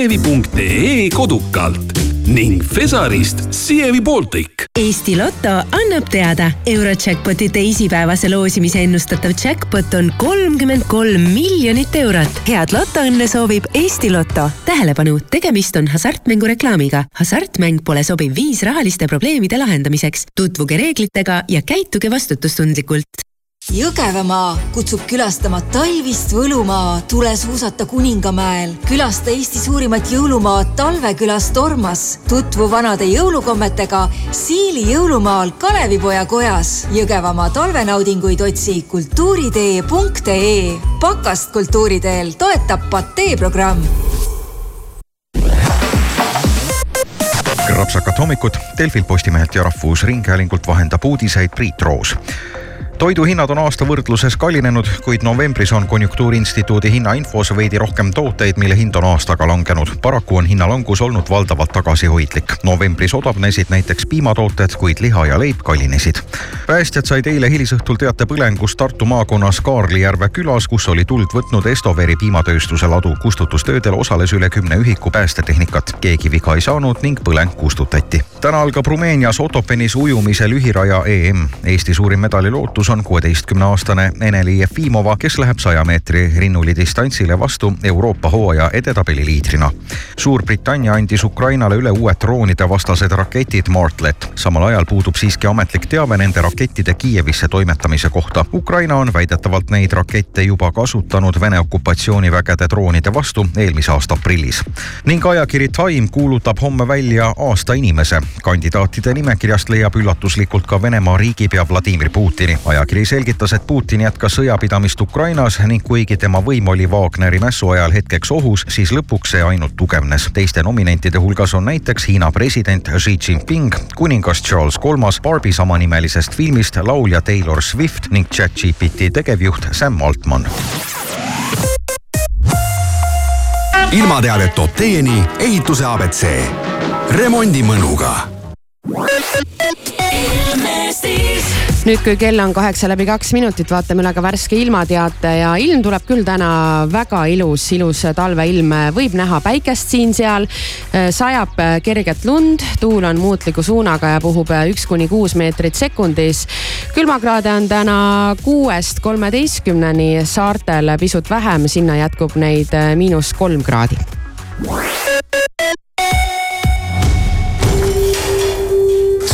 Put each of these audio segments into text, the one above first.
sievi.ee kodukalt ning Fesarist Sievi Baltic. Eesti Loto annab teada, Eurojackpoti teisipäevase loosimise ennustatav jackpot on kolmkümmend kolm miljonit eurot. head lotoõnne soovib Eesti Loto. tähelepanu, tegemist on hasartmängureklaamiga. hasartmäng pole sobiv viis rahaliste probleemide lahendamiseks. tutvuge reeglitega ja käituge vastutustundlikult Jõgevamaa kutsub külastama talvist võlumaa, tule suusata Kuningamäel. külasta Eesti suurimat jõulumaad Talvekülas Tormas. tutvu vanade jõulukommetega Siili jõulumaal Kalevipoja kojas. Jõgevamaa talvenaudinguid otsi kultuuritee.ee. pakast kultuuriteel toetab Patee programm. rapsakat hommikut Delfilt, Postimehelt ja Rahvusringhäälingult vahendab uudiseid Priit Roos toiduhinnad on aasta võrdluses kallinenud, kuid novembris on Konjunktuuriinstituudi hinnainfos veidi rohkem tooteid, mille hind on aastaga langenud. paraku on hinnalangus olnud valdavalt tagasihoidlik. novembris odavnesid näiteks piimatooted, kuid liha ja leib kallinesid. päästjad said eile hilisõhtul teate põlengust Tartu maakonnas Kaarlijärve külas, kus oli tuld võtnud Estoveri piimatööstuse ladu. kustutustöödel osales üle kümne ühiku päästetehnikat. keegi viga ei saanud ning põleng kustutati. täna algab Rumeenias Otopenis ujumise lühiraja EM. Eesti suurim medalilootus on kuueteistkümneaastane Ene-Li Jefimova, kes läheb saja meetri rinnuli distantsile vastu Euroopa hooaja edetabeli liidrina. Suurbritannia andis Ukrainale üle uued droonide vastased raketid Martlet. samal ajal puudub siiski ametlik teave nende rakettide Kiievisse toimetamise kohta. Ukraina on väidetavalt neid rakette juba kasutanud Vene okupatsioonivägede droonide vastu eelmise aasta aprillis. ning ajakiri Time kuulutab homme välja aasta inimese. kandidaatide nimekirjast leiab üllatuslikult ka Venemaa riigipea Vladimir Putini ajakiri selgitas, et Putin jätkas sõjapidamist Ukrainas ning kuigi tema võim oli Wagneri mässu ajal hetkeks ohus, siis lõpuks see ainult tugevnes. teiste nominentide hulgas on näiteks Hiina president Xi Jinping, kuningas Charles Kolmas, Barbi samanimelisest filmist laulja Taylor Swift ning ChatGPT tegevjuht Sam Altman ilmateadet toob teieni ehituse abc. remondi mõnuga nüüd, kui kell on kaheksa läbi kaks minutit, vaatame üle ka värske ilmateate ja ilm tuleb küll täna väga ilus, ilus talveilm, võib näha päikest siin-seal. sajab kerget lund, tuul on muutliku suunaga ja puhub üks kuni kuus meetrit sekundis. külmakraade on täna kuuest kolmeteistkümneni, saartel pisut vähem, sinna jätkub neid miinus kolm kraadi.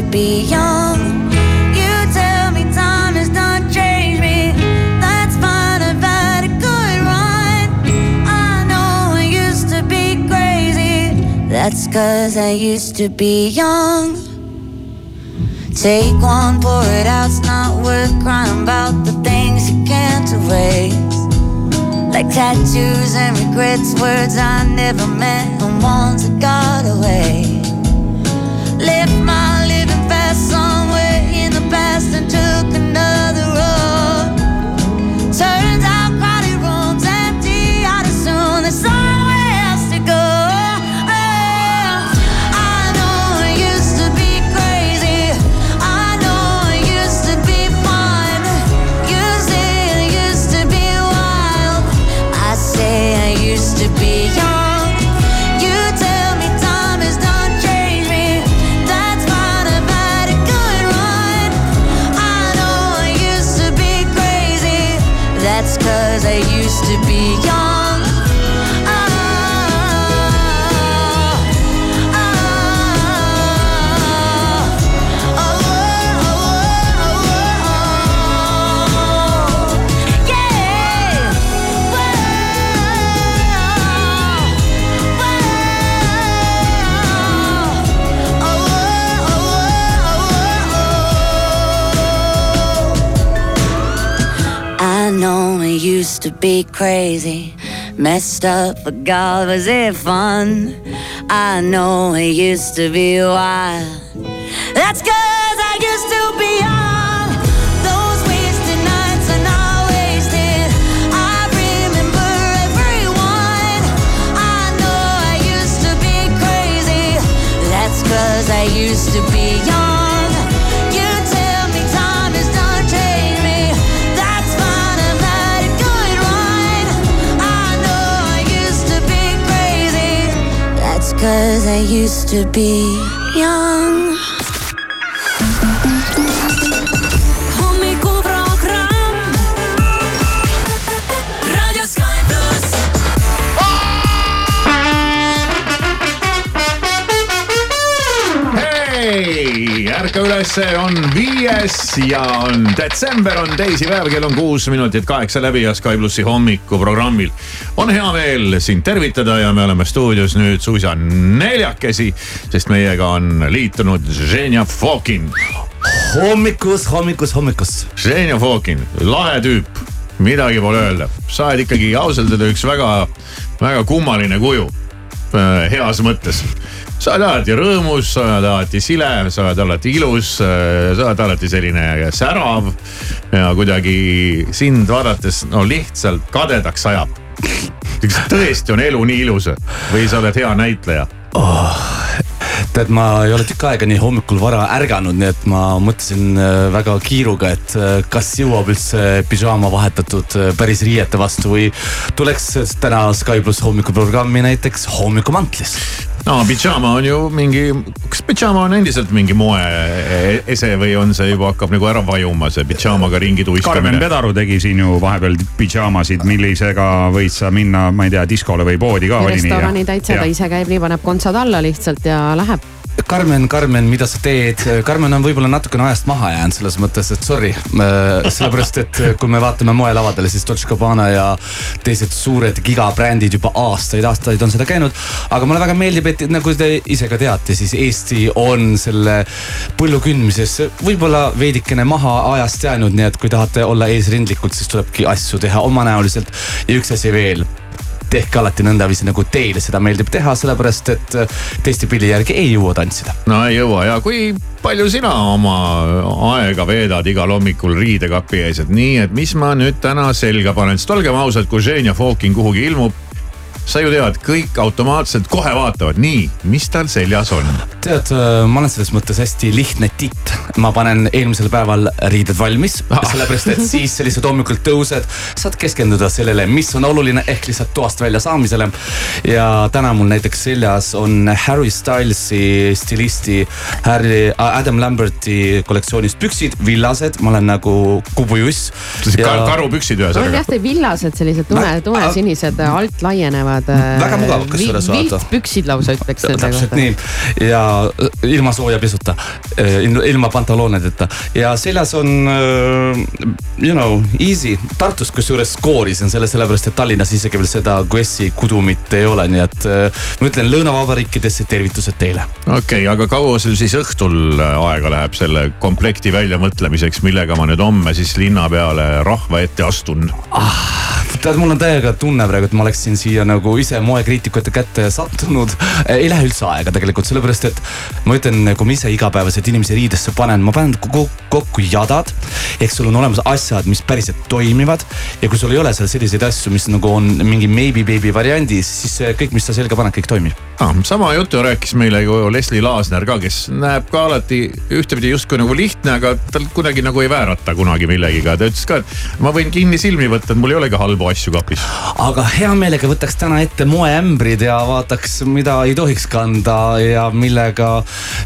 To be crazy. That's cause I used to be crazy. That's 'cause I used to be young. Take one, pour it out, it's not worth crying about the things you can't erase. Like tattoos and regrets, words I never meant, and ones that got away. Lift my used to be crazy, messed up, but God, was it fun? I know it used to be wild. That's cause I used to be young. Those wasted nights are not wasted. I remember everyone. I know I used to be crazy. That's cause I used to be young. Cause I used to be ärka ülesse, on viies ja on detsember, on teisipäev, kell on kuus minutit kaheksa läbi ja Sky plussi hommikuprogrammil. on hea meel sind tervitada ja me oleme stuudios nüüd suisa neljakesi, sest meiega on liitunud Ženja Fokin. hommikus, hommikus, hommikus. Ženja Fokin, lahe tüüp, midagi pole öelda, sa oled ikkagi ausalt öelda üks väga, väga kummaline kuju. heas mõttes, sa oled alati rõõmus, sa oled alati sile, sa oled alati ilus, sa oled alati selline särav ja kuidagi sind vaadates no lihtsalt kadedaks ajab. tõesti on elu nii ilus või sa oled hea näitleja? tead, ma ei ole tükk aega nii hommikul vara ärganud, nii et ma mõtlesin äh, väga kiiruga, et äh, kas jõuab üldse pidžaama vahetatud äh, päris riiete vastu või tuleks täna Sky pluss hommikuprogrammi näiteks hommikumantlis. No pidžaama on ju mingi, kas pidžaama on endiselt mingi moeese või on see juba hakkab nagu ära vajuma, see pidžaamaga ringi Karmen tuiskamine? Pedaru tegi siin ju vahepeal pidžaamasid, millisega võid sa minna, ma ei tea, diskole või poodi ka. restorani täitsa, ta ise käib nii, paneb kontsad alla lihtsalt ja läheb. Karmen, Karmen, mida sa teed? Karmen on võib-olla natukene ajast maha jäänud selles mõttes, et sorry. sellepärast, et kui me vaatame moelavadele, siis Dolce Gabbana ja teised suured gigabrändid juba aastaid-aastaid on seda käinud. aga mulle väga meeldib, et nagu te ise ka teate, siis Eesti on selle põllu kündmises võib-olla veidikene maha ajast jäänud, nii et kui tahate olla eesrindlikud, siis tulebki asju teha omanäoliselt. ja üks asi veel tehke alati nõndaviisi, nagu teile seda meeldib teha, sellepärast et äh, teiste pilli järgi ei jõua tantsida. no ei jõua ja kui palju sina oma aega veedad igal hommikul riidekapi ees, et nii, et mis ma nüüd täna selga panen, sest olgem ausad, kui Ženja Fokin kuhugi ilmub. Sa ju tead, kõik automaatselt kohe vaatavad, nii, mis tal seljas on. tead, ma olen selles mõttes hästi lihtne titt. ma panen eelmisel päeval riided valmis, sellepärast et siis sellised hommikul tõused, saad keskenduda sellele, mis on oluline, ehk lihtsalt toast välja saamisele. ja täna mul näiteks seljas on Harry Stylesi stilisti Harry, Adam Lamberti kollektsioonist püksid, villased, ma olen nagu kubujuss. Kar karupüksid on jah, ühesõnaga. te villased sellised tume, tumesinised, alt laienevad. Väga mugavad kusjuures, vaata. viltpüksid lausa ütleks nende täpselt kohta. nii ja äh, ilma sooja pesuta, ilma pantaloonideta ja seljas on äh, you know easy, Tartus kusjuures skoorisin selle sellepärast, et Tallinnas isegi veel seda Guessi kudumit ei ole, nii et äh, ma ütlen lõunavabariikidesse tervitused teile. okei okay,, aga kaua sul siis õhtul aega läheb selle komplekti väljamõtlemiseks, millega ma nüüd homme siis linna peale rahva ette astun? tead, mul on täiega tunne praegu, et ma oleksin siia nagu ise moekriitikute kätte sattunud. ei lähe üldse aega tegelikult, sellepärast et ma ütlen, kui ma ise igapäevaselt inimesi riidesse panen, ma panen kokku, jadad. ehk sul on olemas asjad, mis päriselt toimivad ja kui sul ei ole seal selliseid asju, mis nagu on mingi maybe baby variandis, siis kõik, mis sa selga paned, kõik toimib ah,. sama juttu rääkis meile ju Leslie Laasner ka, kes näeb ka alati ühtepidi justkui nagu lihtne, aga tal kuidagi nagu ei väärata kunagi millegiga. ta ütles ka, et ma võin kinni silmi võtta, et mul ei olegi halbu asju kapis. aga hea meelega võtaks täna ette moeämbrid ja vaataks, mida ei tohiks kanda ja millega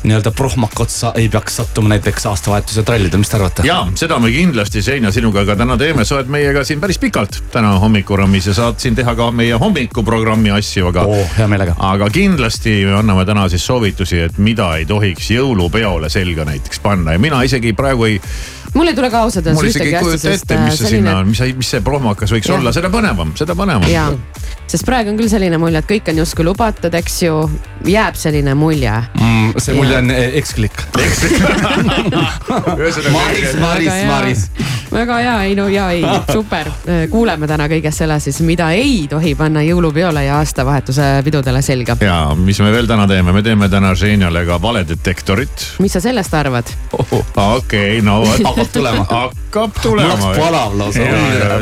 nii-öelda prohmakotsa ei peaks sattuma näiteks aastavahetuse trallida, mis te arvate? ja seda me kindlasti, Sein ja sinuga ka täna teeme, sa oled meiega siin päris pikalt täna hommikurammis ja saad siin teha ka meie hommikuprogrammi asju, aga oo, hea meelega. aga kindlasti me anname täna siis soovitusi, et mida ei tohiks jõulupeole selga näiteks panna. Ja mina isegi praegu ei, mul ei tule ka ausalt mul öeldes isegi ei ühtegi asja, kujuta sest ette, äh, mis see sinna on, mis, mis see prohmakas võiks Jah. olla, seda põnevam, seda põnevam. ja, sest praegu on küll selline mulje, et kõik on justkui lubatud, eks ju, jääb selline mulje. mm,. see mulje on eh, eksklik. Maris, Maris, Maris. väga hea, ei no ja ei, super. kuuleme täna kõigest selle siis, mida ei tohi panna jõulupeole ja aastavahetuse pidudele selga. ja mis me veel täna teeme, me teeme täna Žeinale ka valedetektorit. mis sa sellest arvad? okei, no vot. Hakkab tulema. hakkab mul tulema palav lausa.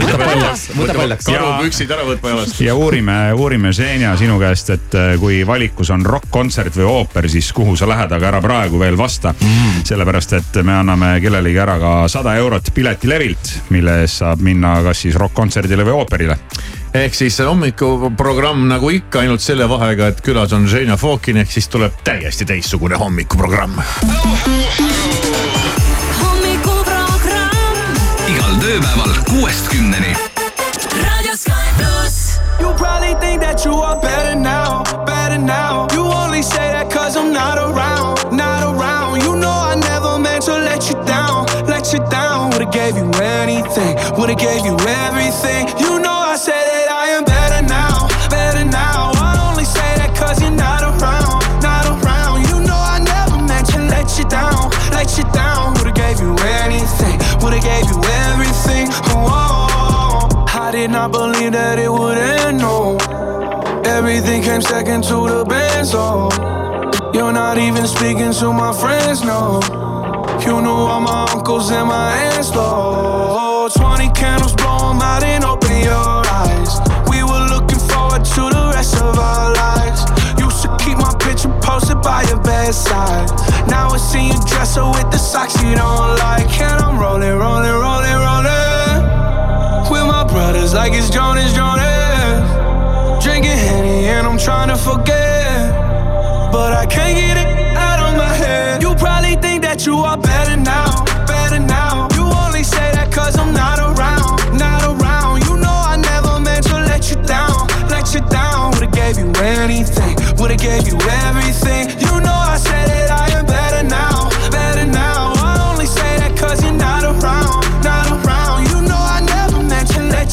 võta paljaks, võta paljaks. karupüksid ära võtma jalast. ja uurime, uurime Ženja sinu käest, et äh, kui valikus on rokk-kontsert või ooper, siis kuhu sa lähed, aga ära praegu veel vasta mm.. sellepärast, et me anname kellelegi ära ka sada eurot piletilevilt, mille eest saab minna kas siis rokk-kontserdile või ooperile. ehk siis hommikuprogramm nagu ikka, ainult selle vahega, et külas on Žeina Fokin, ehk siis tuleb täiesti teistsugune hommikuprogramm. hommikuprogramm. Tööpäeval kuuest kümneni. raadio Sky pluss. You probably think that you are better now, better now. You only say that cause I'm not around, not around. You know I never meant to let you down, let you down. Would've gave you anything, would've gave you everything. You know I said that I am better now, better now. I only say that cause you're not around, not around. You know I never meant to let you down, let you down. Not believe that it would end, no. Everything came second to the band, so oh. you're not even speaking to my friends, no. You knew all my uncles and my aunts, though. 20 candles, blow 'em out and open your eyes. We were looking forward to the rest of our lives. Used to keep my picture posted by your bedside. Now I see you dress her with the socks you don't like. And I'm rolling, rolling, rolling, rolling. Like it's Jonas, Jonas. Drinking Henny and I'm trying to forget. But I can't get it out of my head. You probably think that you are better now, better now. You only say that cause I'm not around, not around. You know I never meant to let you down, let you down. Would've gave you anything, would've gave you everything. You know I said that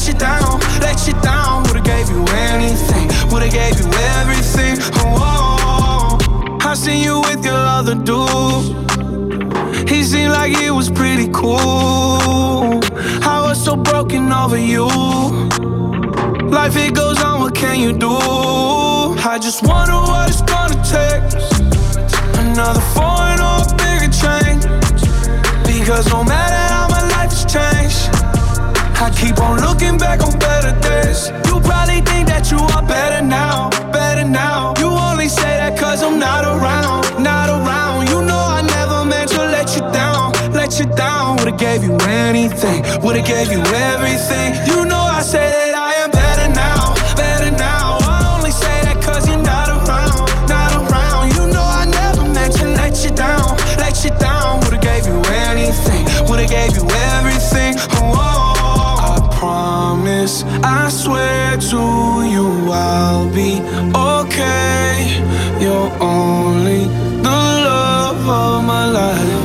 let you down, let you down. Would've gave you anything, would've gave you everything. Oh, I seen you with your other dude. He seemed like he was pretty cool. I was so broken over you. Life it goes on, what can you do? I just wonder what it's gonna take. Another foreign or a bigger change. Because no matter how my life has changed, I keep on looking back on better days. You probably think that you are better now, better now. You only say that cause I'm not around, not around. You know I never meant to let you down, let you down. Would've gave you anything, would've gave you everything. You know I say that I am better now, better now. I only say that cause you're not around, not around. You know I never meant to let you down, let you down. Would've gave you anything, would've gave you everything. Oh, I promise, I swear to you I'll be okay. You're only the love of my life.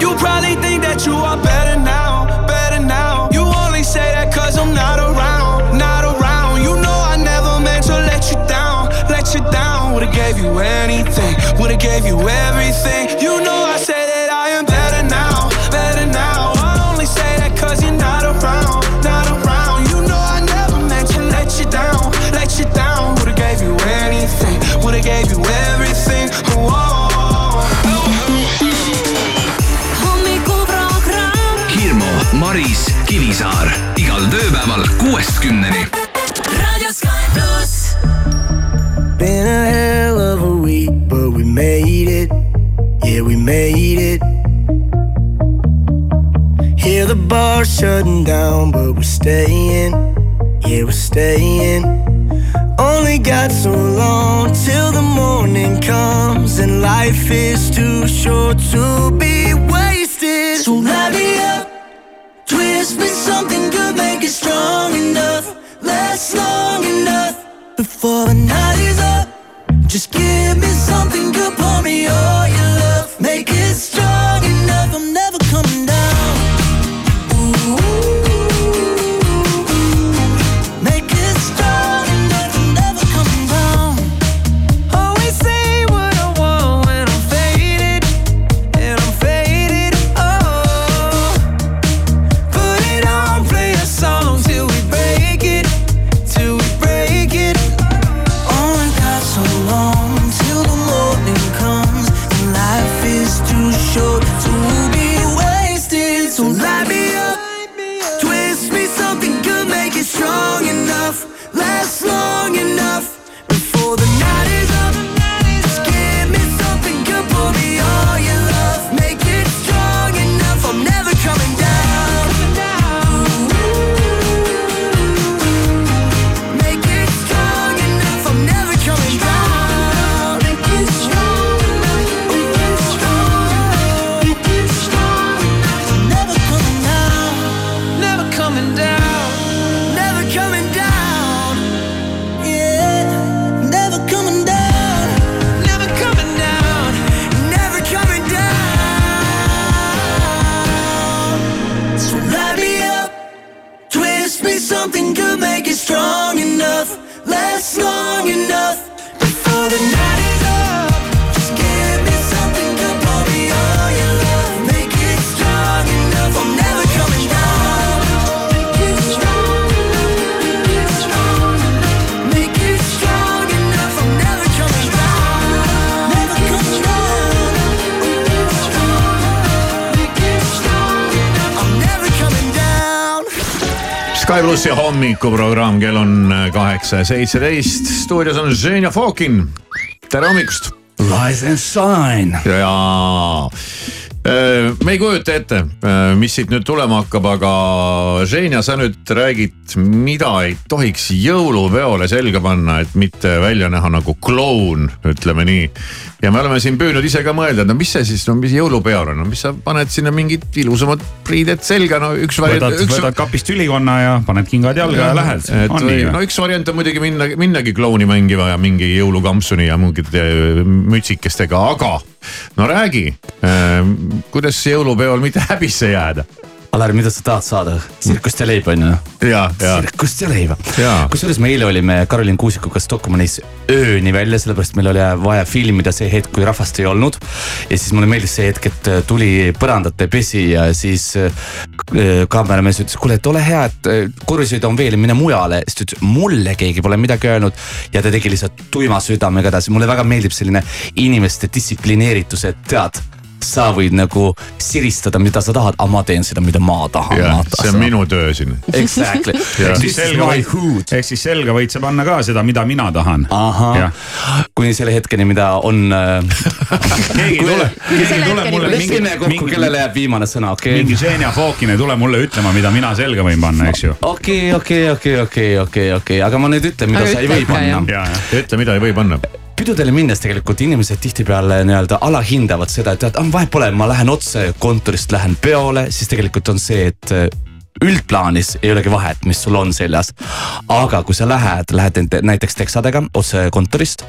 You probably think that you are better now, better now. You only say that cause I'm not around, not around. You know I never meant to let you down, let you down. Would've gave you anything, would've gave you everything. You know I say Maris, Kivisaar igal tööpäeval kuuest kümneni. been a hell of a week, but we made it. Yeah, we made it. Hear the bar shutting down, but we're staying. Yeah, we're staying. Only got so long till the morning comes, and life is too short to be wasted. So light me Sky plussi hommikuprogramm, kell on kaheksa ja seitseteist, stuudios on Ženja Fokin. tere hommikust. Rise and shine. ja äh, me ei kujuta ette, mis siit nüüd tulema hakkab, aga Ženja, sa nüüd räägid, mida ei tohiks jõulupeole selga panna, et mitte välja näha nagu kloun, ütleme nii. Ja me oleme siin püüdnud ise ka mõelda, no mis see siis, no mis jõulupeol on, no mis sa paned sinna mingid ilusamad riided selga, no üks variant. võtad, üks... võtad kapist ülikonna ja paned kingad jalga ja, ja lähed. et no üks variant on muidugi minna, minnagi klouni mängima ja mingi jõulukampsuni ja mingite mütsikestega, aga no räägi, kuidas jõulupeol mitte häbisse jääda Alar, mida sa tahad saada? tsirkust ja leiba on ju? ja, ja. tsirkust ja leiba. kusjuures me eile olime Karolin Kuusikuga Stockmannis ööni välja, sellepärast meil oli vaja filmida see hetk, kui rahvast ei olnud. ja siis mulle meeldis see hetk, et tuli põrandate pesi ja siis äh, kaameramees ütles, kuule, et ole hea, et äh, korvisid on veel, mine mujale. siis ta ütles, mulle keegi pole midagi öelnud ja ta tegi lihtsalt tuima südamega edasi, mulle väga meeldib selline inimeste distsiplineeritus, et tead sa võid nagu siristada, mida sa tahad, aga ma teen seda, mida ma tahan. see on minu töö siin. Exactly ehk siis selga võid, ehk siis selga võid sa panna ka seda, mida mina tahan. kuni selle hetkeni, mida on keegi ei tule, keegi ei tule mulle mingi. lepime kokku, kellele jääb viimane sõna, okei okay.? mingi Ženja Fokin ei tule mulle ütlema, mida mina selga võin panna, eks ju. okei, okei, okei, okei, okei, okei, aga ma nüüd ütlen, mida aga sa ei või panna. ütle, mida ei või panna pidudele minnes tegelikult inimesed tihtipeale nii-öelda alahindavad seda, et tead, vahet pole, ma lähen otse kontorist, lähen peole, siis tegelikult on see, et üldplaanis ei olegi vahet, mis sul on seljas. aga kui sa lähed, lähed näiteks teksadega otse kontorist,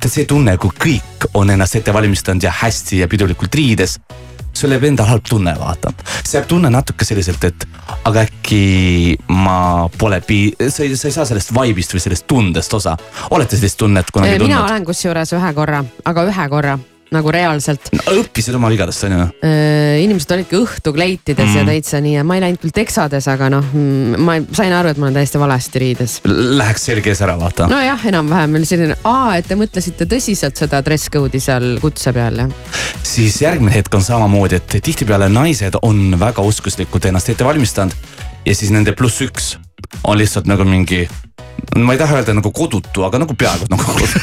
tead see tunne, kui kõik on ennast ette valmistanud ja hästi ja pidulikult riides sul jääb endal halb tunne, vaata. see jääb tunne natuke selliselt, et aga äkki ma pole pii-, sa ei, sa ei saa sellest vibe'ist või sellest tundest osa. olete sellist tunnet kunagi tundnud? mina olen kusjuures ühe korra, aga ühe korra nagu reaalselt no,. õppisid oma vigadest on ju? inimesed olidki õhtu kleitides mm. ja täitsa nii ja ma ei läinud küll teksades, aga noh, ma sain aru, et ma olen täiesti valesti riides. Läheks selge ees ära, vaata. nojah, enam-vähem oli selline, aa, et te mõtlesite tõsiselt seda dress code'i seal kutse peal jah. siis järgmine hetk on samamoodi, et tihtipeale naised on väga oskuslikud ennast ette valmistanud ja siis nende pluss üks on lihtsalt nagu mingi ma ei taha öelda nagu kodutu, aga nagu peaaegu nagu kodutu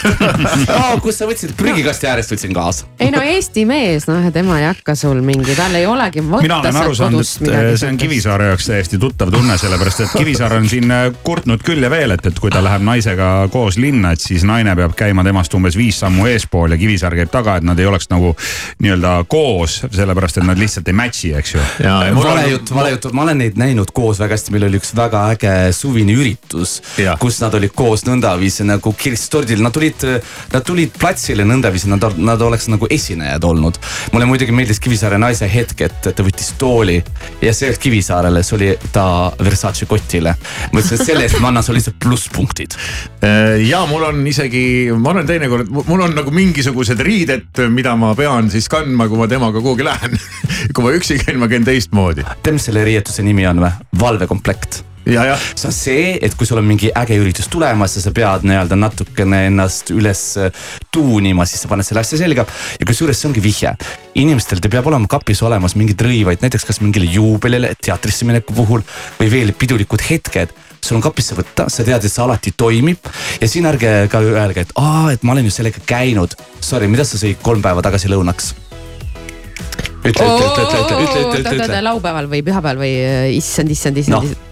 oh,. kus sa võtsid, prügikasti äärest võtsin kaasa. ei no Eesti mees, noh, tema ei hakka sul mingi, tal ei olegi võtta mina olen aru saanud, et eh, see on. Kivisaare jaoks täiesti tuttav tunne, sellepärast et Kivisaar on siin eh, kurtnud küll ja veel, et, et kui ta läheb naisega koos linna, et siis naine peab käima temast umbes viis sammu eespool ja Kivisaar käib taga, et nad ei oleks nagu nii-öelda koos, sellepärast et nad lihtsalt ei match'i, eks ju. vale jutt, vale jutt, ma olen neid näinud koos väga hästi, meil oli üks väga äge suvine üritus, kus nad olid koos nõndaviisi nagu kirstordil, nad tulid, nad tulid platsile nõndaviisi, nad, nad oleks nagu esinejad olnud. mulle muidugi meeldis Kivisaare naise hetk, et ta võttis tooli ja see ei olnud Kivisaarele, see oli ta Versace kotile. ma ütlesin, et selle eest ma annan sulle lihtsalt plusspunktid. ja mul on isegi, ma olen teinekord, mul on nagu mingisugused riided, mida ma pean siis kandma, kui ma temaga kuhugi lähen. kui ma üksi käin, ma käin teistmoodi. tead, mis selle riietuse nimi on või? valvekomplekt ja see on see, et kui sul on mingi äge üritus tulemas ja sa pead nii-öelda natukene ennast üles tuunima, siis sa paned selle asja selga. ja kusjuures see ongi vihje, inimestel peab olema kapis olemas mingeid rõivaid, näiteks kas mingile juubelile, teatrisse mineku puhul või veel pidulikud hetked sul on kapisse võtta, sa tead, et see alati toimib. ja siin ärge ka öelge, et aa, et ma olen ju sellega käinud. Sorry, mida sa sõid kolm päeva tagasi lõunaks? ütle, ütle, ütle, ütle, ütle, ütle, ütle. laupäeval või pühapäeval või issand, issand, issand no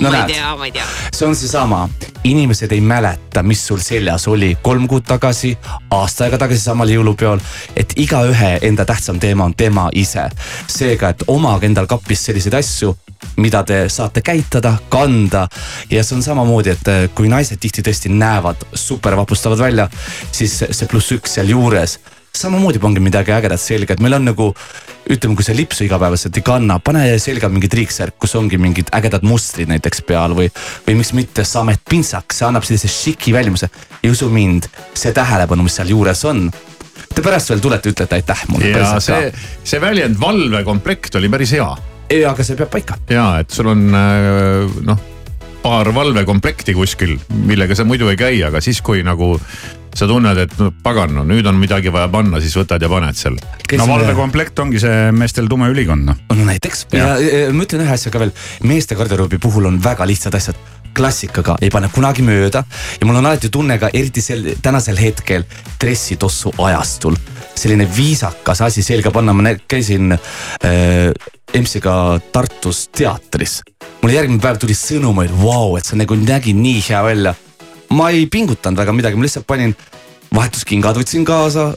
ma näed. ei tea, ma ei tea. see on seesama, inimesed ei mäleta, mis sul seljas oli kolm kuud tagasi, aasta aega tagasi samal jõulupeol. et igaühe enda tähtsam teema on tema ise. seega, et omage endal kapis selliseid asju, mida te saate käitada, kanda ja see on samamoodi, et eh, kui naised tihti tõesti näevad super vapustavad välja, siis see pluss üks sealjuures samamoodi pange midagi ägedat selga, et meil on nagu ütleme, kui sa lipsu igapäevaselt ei kanna, pane selga mingi triiksärk, kus ongi mingid ägedad mustrid näiteks peal või, või miks mitte sametpintsak, see annab sellise šiki välimuse. ja usu mind, see tähelepanu, mis seal juures on, te pärast veel tulete, ütlete aitäh mulle. ja see, see väljend valvekomplekt oli päris hea. ja, aga see peab paika. ja et sul on äh, noh, paar valvekomplekti kuskil, millega sa muidu ei käi, aga siis, kui nagu sa tunned, et no pagan, no nüüd on midagi vaja panna, siis võtad ja paned seal. no valvekomplekt ongi see meestel tume ülikond noh. no näiteks ja, ja ma ütlen ühe asja ka veel, meeste garderoobi puhul on väga lihtsad asjad klassikaga ei pane kunagi mööda ja mul on alati tunne ka eriti sel tänasel hetkel dressitossu ajastul selline viisakas asi selga panna, ma käisin äh, EMS-iga Tartus teatris. mulle järgmine päev tuli sõnum, et vau, et see nagu nägi nii hea välja. Ma ei pingutanud väga midagi, ma lihtsalt panin vahetuskingad võtsin kaasa,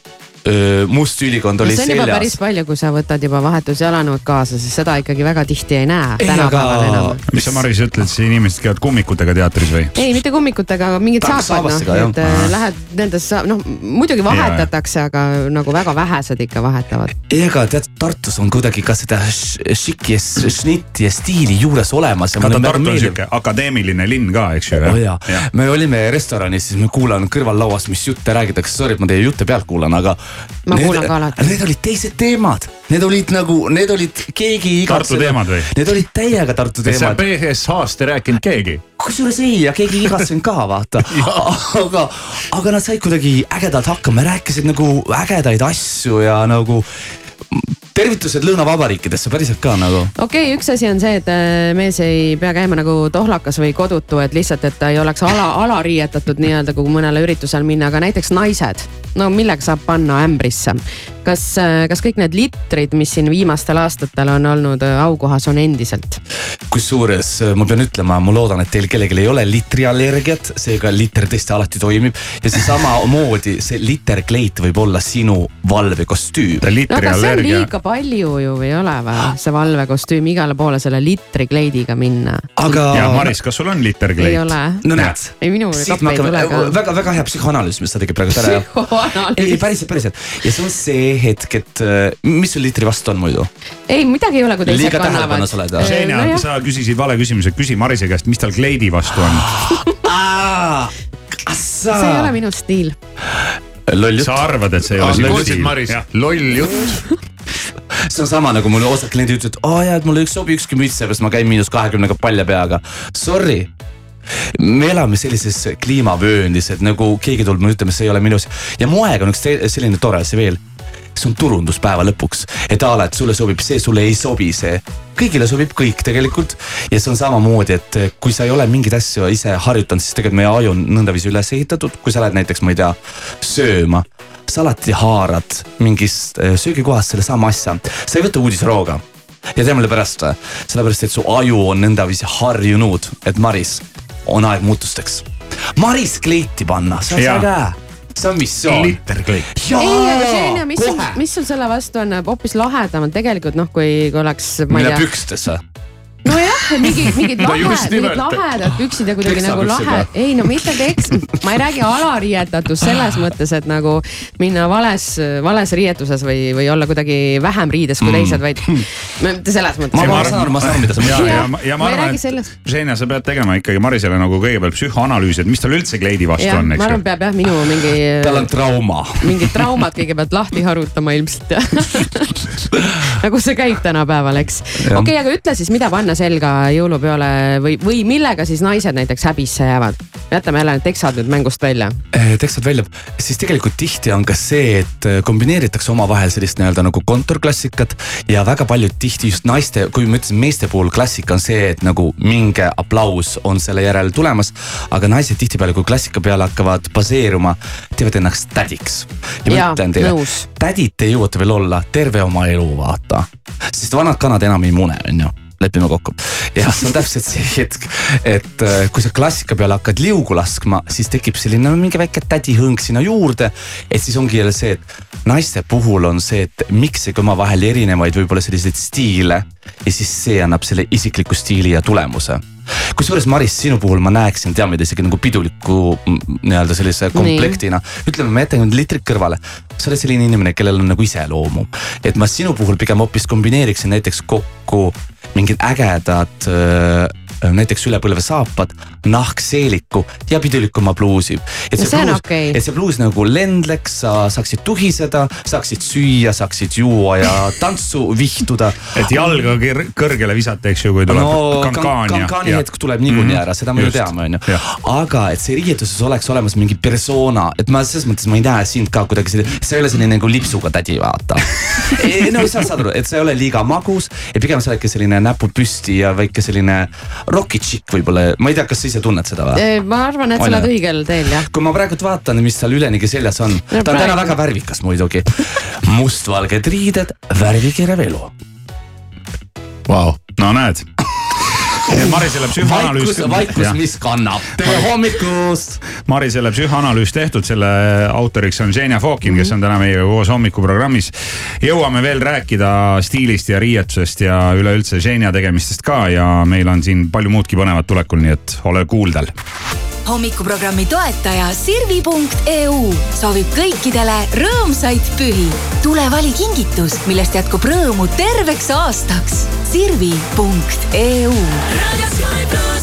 must ülikond no oli see on juba seljas päris palju, kui sa võtad juba vahetusjalanõud kaasa, sest seda ikkagi väga tihti ei näe Ei, tänapäeval aga- enam. mis sa, Maris, ütled, siis inimesed käivad kummikutega teatris või? ei, mitte kummikutega, aga mingid saapad noh, jah. et äh, lähed nendesse, noh muidugi vahetatakse, aga nagu väga vähesed ikka vahetavad. ega tead, Tartus on kuidagi ka seda šiki ja šnitti ja stiili juures olemas. vaata, Tartu on sihuke akadeemiline linn ka, eks ju. oh me olime restoranis, siis ma kuulan kõrvallauas, mis jutte räägitakse, sorry, et ma teie jutte pealt kuulan, aga. Ma kuulan ka alati. Need olid teised teemad, need olid nagu, need olid keegi Tartu teemad või? Need olid täiega Tartu teemad. BSH-st ei rääkinud keegi. kusjuures ei ja keegi ei igatsenud ka vaata, aga, aga nad said kuidagi ägedalt hakkama, rääkisid nagu ägedaid asju ja nagu tervitused lõunavabariikidesse päriselt ka nagu. okei okay,, üks asi on see, et äh, mees ei pea käima nagu tohlakas või kodutu, et lihtsalt, et ta ei oleks ala, alariietatud nii-öelda, kui mõnele üritusele minna, aga näiteks naised. no millega saab panna ämbrisse? kas, kas kõik need litrid, mis siin viimastel aastatel on olnud äh, aukohas, on endiselt? kusjuures äh, ma pean ütlema, ma loodan, et teil kellelgi ei ole litriallergiat, seega liter tõesti alati toimib ja see samamoodi see literkleit võib olla sinu valvekostüüm. no aga on liiga palju ju ei ole või, see valvekostüüm igale poole selle litri kleidiga minna. aga. ja Maris, kas sul on literkleit? ei ole. no näed. ei minul me ei tule ka., väga, väga hea psühhoanalüüs, mis sa tegid praegu ära. ei, psühhoanalüüs. päriselt, päriselt ja see on see hetk, et äh, mis sul litri vastu on muidu? ei, midagi ei ole, kui teised Liiga kannavad. Xenia nojah, sa küsisid vale küsimuse, küsi Marise käest, mis tal kleidi vastu on. sa see ei ole minu stiil. loll jutt sa. arvad, et see ei ole sinu stiil loll jutt. see on sama nagu mul osad kliendid ütlevad, aa jaa, et mulle ei sobi ükski müts, seepärast ma käin miinus kahekümnega palja peaga. Sorry me elame sellises kliimavööndis, et nagu keegi tuleb mulle ütlema, see ei ole minus ja moega on üks selline tore asi veel. see on turundus päeva lõpuks. et a la, et sulle sobib see, sulle ei sobi see. kõigile sobib kõik tegelikult ja see on samamoodi, et kui sa ei ole mingeid asju ise harjutanud, siis tegelikult meie aju on nõndaviisi üles ehitatud, kui sa lähed näiteks, ma ei tea, sööma sa alati haarad mingist äh, söögikohast sellesama asja, sa ei võta uudisrooga ja tea mille pärast või? sellepärast, et su aju on nõndaviisi harjunud, et Maris, on aeg muutusteks. Maris kleiti panna, see on see äge, see on missioon. Glitterkleit. ei, aga Xenia, mis sul, mis sul selle vastu on hoopis lahedamalt tegelikult noh, kui, kui oleks, mille pükstes või? nojah, mingid, mingid No lahe, just mingid lahedad püksid ja kuidagi nagu lahe ei no mitte teks, ma ei räägi alariietatus selles mõttes, et nagu minna vales, vales riietuses või, või olla kuidagi vähem riides kui Mm. teised, vaid mitte selles mõttes. ma, ma saan aru, ma saan aru, mida sa ja, mõtled. ja, ja ma ma arvan, et. Ženia, sa pead tegema ikkagi Marisele nagu kõigepealt psühhoanalüüsi, et mis tal üldse kleidi vastu jah, on, ma eks arvan, ju. peab jah minu mingi. tal on trauma. mingid traumad kõigepealt lahti harutama ilmselt ja nagu see käib tänapäeval, eks. okei okay,, aga ütle siis, mida panna selga jõulupeole või, või millega siis naised näiteks häbisse jäävad? jätame jälle need teksad nüüd mängust välja. tekstad välja, siis tegelikult tihti on ka see, et äh, kombineeritakse omavahel sellist nii-öelda nagu kontorklassikat ja väga paljud tihti just naiste, kui ma ütlesin meeste puhul klassika on see, et nagu mingi aplaus on selle järel tulemas. aga naised tihtipeale, kui klassika peale hakkavad baseeruma, teevad ennast tädiks. ja ma Jaa, ütlen teile tädid te jõuate veel olla terve oma elu, vaata. sest vanad kanad enam ei mune, on ju lepime kokku. jah, see on täpselt see hetk, et äh, kui sa klassika peale hakkad liugu laskma, siis tekib selline no, mingi väike tädihõng sinna juurde. et siis ongi jälle see, et naiste puhul on see, et miksige omavahel erinevaid võib-olla selliseid stiile ja siis see annab selle isikliku stiili ja tulemuse kusjuures Maris, sinu puhul ma näeksin, teame ta isegi nagu piduliku mm, nii-öelda sellise komplektina. ütleme, ma jätan nüüd litrid kõrvale. sa oled selline inimene, kellel on nagu iseloomu. et ma sinu puhul pigem hoopis kombineeriksin näiteks kokku mingid ägedad äh, näiteks ülepõlvesaapad, nahkseeliku ja pidulikuma pluusi. et see on pluus okei. et see pluus nagu lendleks, sa saaksid tuhiseda, saaksid süüa, saaksid juua ja tantsu vihtuda. et jalga kõr- kõrgele visata, eks ju, kui tuleb no kankaan ja. kankaani hetk tuleb niikuinii ära, seda me ju teame, onju. aga et see riietuses oleks olemas mingi persona, et ma selles mõttes ma ei näe sind ka kuidagi selline, sa ei ole selline nagu lipsuga tädi, vaata. no sa saad aru, et sa ei ole liiga magus ja pigem sa oledki selline näpud püsti ja väike selline rocket chick võib-olla, ma ei tea, kas sa ise tunned seda või? ma arvan, et sa On oled õigel teel jah. kui ma praegult vaatan, mis tal ülenigi seljas on, ta on täna praegu- väga värvikas muidugi. mustvalged riided, värvikirev elu. Vau, no näed. Marisele psühhoanalüüs. vaikus, vaikus, mis kannab. tere hommikust. Marisele psühhoanalüüs tehtud, selle autoriks on Xenia Fokin, kes on täna meiega koos hommikuprogrammis. jõuame veel rääkida stiilist ja riietusest ja üleüldse Xenia tegemistest ka ja meil on siin palju muudki põnevat tulekul, nii et ole kuuldel. Hommikuprogrammi toetaja Sirvi.eu soovib kõikidele rõõmsaid pühi. tule vali kingitus, millest jätkub rõõmu terveks aastaks. Sirvi.eu saadan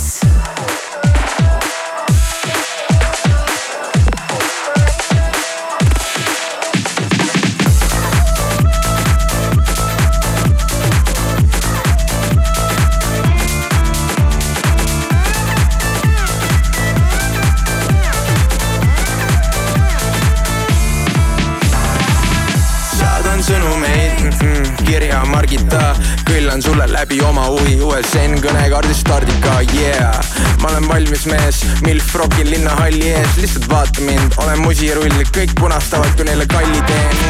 Kõllan sulle läbi oma huvi USN kõnekaardi stardika, yeah. ma olen valmis mees, milf rokil linnahalli ees, lihtsalt vaata mind, olen musirull, kõik punastavad, kui neile kalli teen.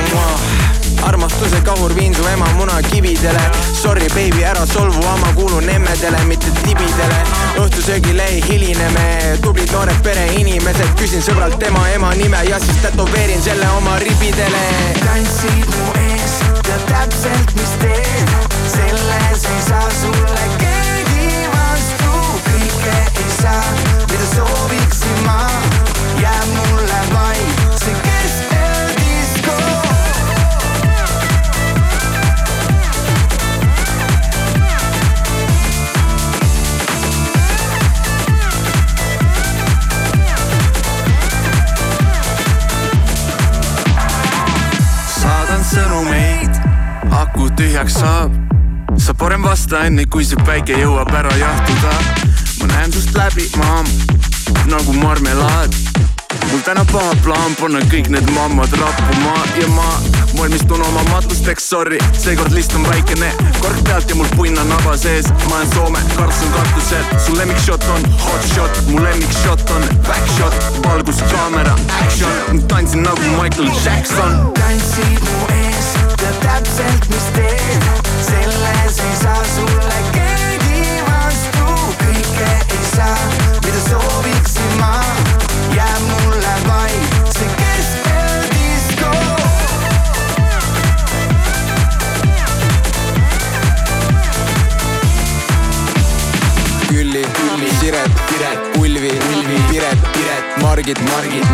armastuse kahur viin su ema munakividele. Sorry baby, ära solvu, ma kuulun emmedele, mitte tibidele. Õhtusöögile ei hiline me, tublid noored pereinimesed, küsin sõbralt tema ema nime ja siis tätoveerin selle oma ribidele. Tantsid mu ees, tead täpselt, mis teen, selles ei saa sulle keegi vastu, kõike ei saa, mida sooviksin ma, jääb mulle vaid see keskeldisko. saadan sõnumeid, aku tühjaks saab. sa parem vasta enne, kui see päike jõuab ära jahtuda. ma näen sust läbi, maam, nagu marmelaad. mul täna paha plaan panna kõik need mammad rappuma ja ma valmistun oma matusteks, sorry, seekord list on väikene, kork pealt ja mul punn on naba sees, ma olen Soome, Karlsson katusel, su lemmikshot on hot shot, mu lemmikshot on back shot, valgus, kaamera, action, tantsin nagu Michael Jackson. tantsid mu ees, tead täpselt, mis teed, selles ei saa sulle keegi vastu, kõike ei saa, mida sooviksin ma, jääb mulle vaid see keskeldisko. Külli, Külli, Siret, Piret, Ulvi, Ulvi, Piret, Piret, Margit, Margit,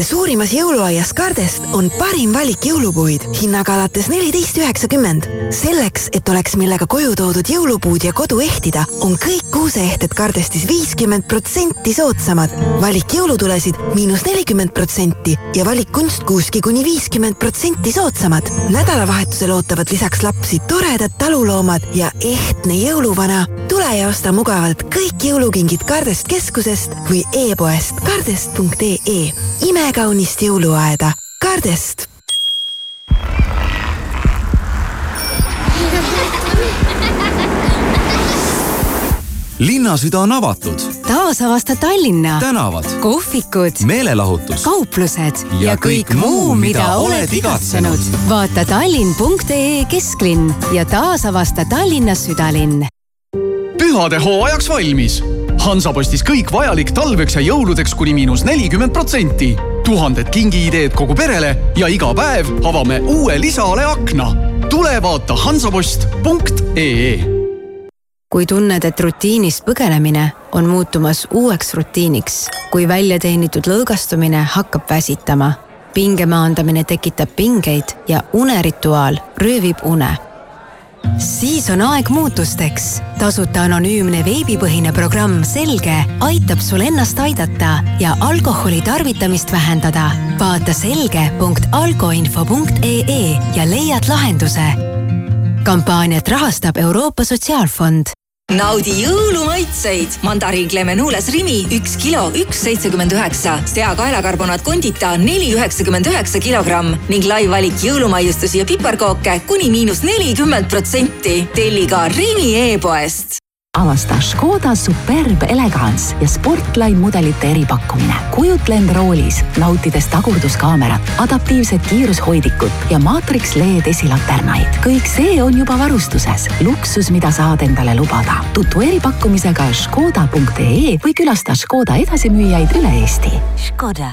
de su suurimas jõuluaias Kardest on parim valik jõulupuid hinnaga alates neliteist üheksakümmend. selleks, et oleks millega koju toodud jõulupuud ja kodu ehtida, on kõik kuuseehted Kardestis viiskümmend protsenti soodsamad. valik jõulutulesid miinus nelikümmend protsenti ja valik kunstkuuski kuni viiskümmend protsenti soodsamad. nädalavahetusel ootavad lisaks lapsi toredad taluloomad ja ehtne jõuluvana. tule ja osta mugavalt kõik jõulukingid Kardest keskusest või e-poest kardest.ee imekaunist jõuluaeda. Kardest. Linnasüda on avatud, taasavasta Tallinna, tänavad, kohvikud, meelelahutus. Kauplused. Ja kõik muu, mida oled igatsenud. vaata tallinn.ee kesklinn ja taasavasta Tallinna südalinn. Pühade hooajaks valmis. Hansapostis kõik vajalik talveks ja jõuludeks kuni miinus nelikümmend protsenti. Tuhanded kingiideed kogu perele ja iga päev avame uue lisaale akna. tule vaata hansapost.ee kui tunned, et rutiinist põgenemine on muutumas uueks rutiiniks, kui väljateenitud lõõgastumine hakkab väsitama, pinge maandamine tekitab pingeid ja unerituaal röövib une siis on aeg muutusteks. tasuta anonüümne veebipõhine programm Selge aitab sul ennast aidata ja alkoholi tarvitamist vähendada. vaata selge.alkoinfo.ee ja leiad lahenduse. kampaaniat rahastab Euroopa Sotsiaalfond naudi jõulumaitseid. mandariin Clemenules Rimi üks kilo, üks seitsekümmend üheksa, seakaelakarbonaat Condita neli üheksakümmend üheksa kilogramm ning lai valik jõulumaiustusi ja piparkooke kuni miinus nelikümmend protsenti. telli ka Rimi e-poest avasta Škoda Superb Elegance ja Sportline mudelite eripakkumine. kujutle end roolis, nautides tagurduskaamerat, adaptiivset kiirushoidikut ja Matrix LED esilaternaid. kõik see on juba varustuses. luksus, mida saad endale lubada. tutvu eripakkumisega škoda.ee või külasta Škoda edasimüüjaid üle Eesti. Škoda.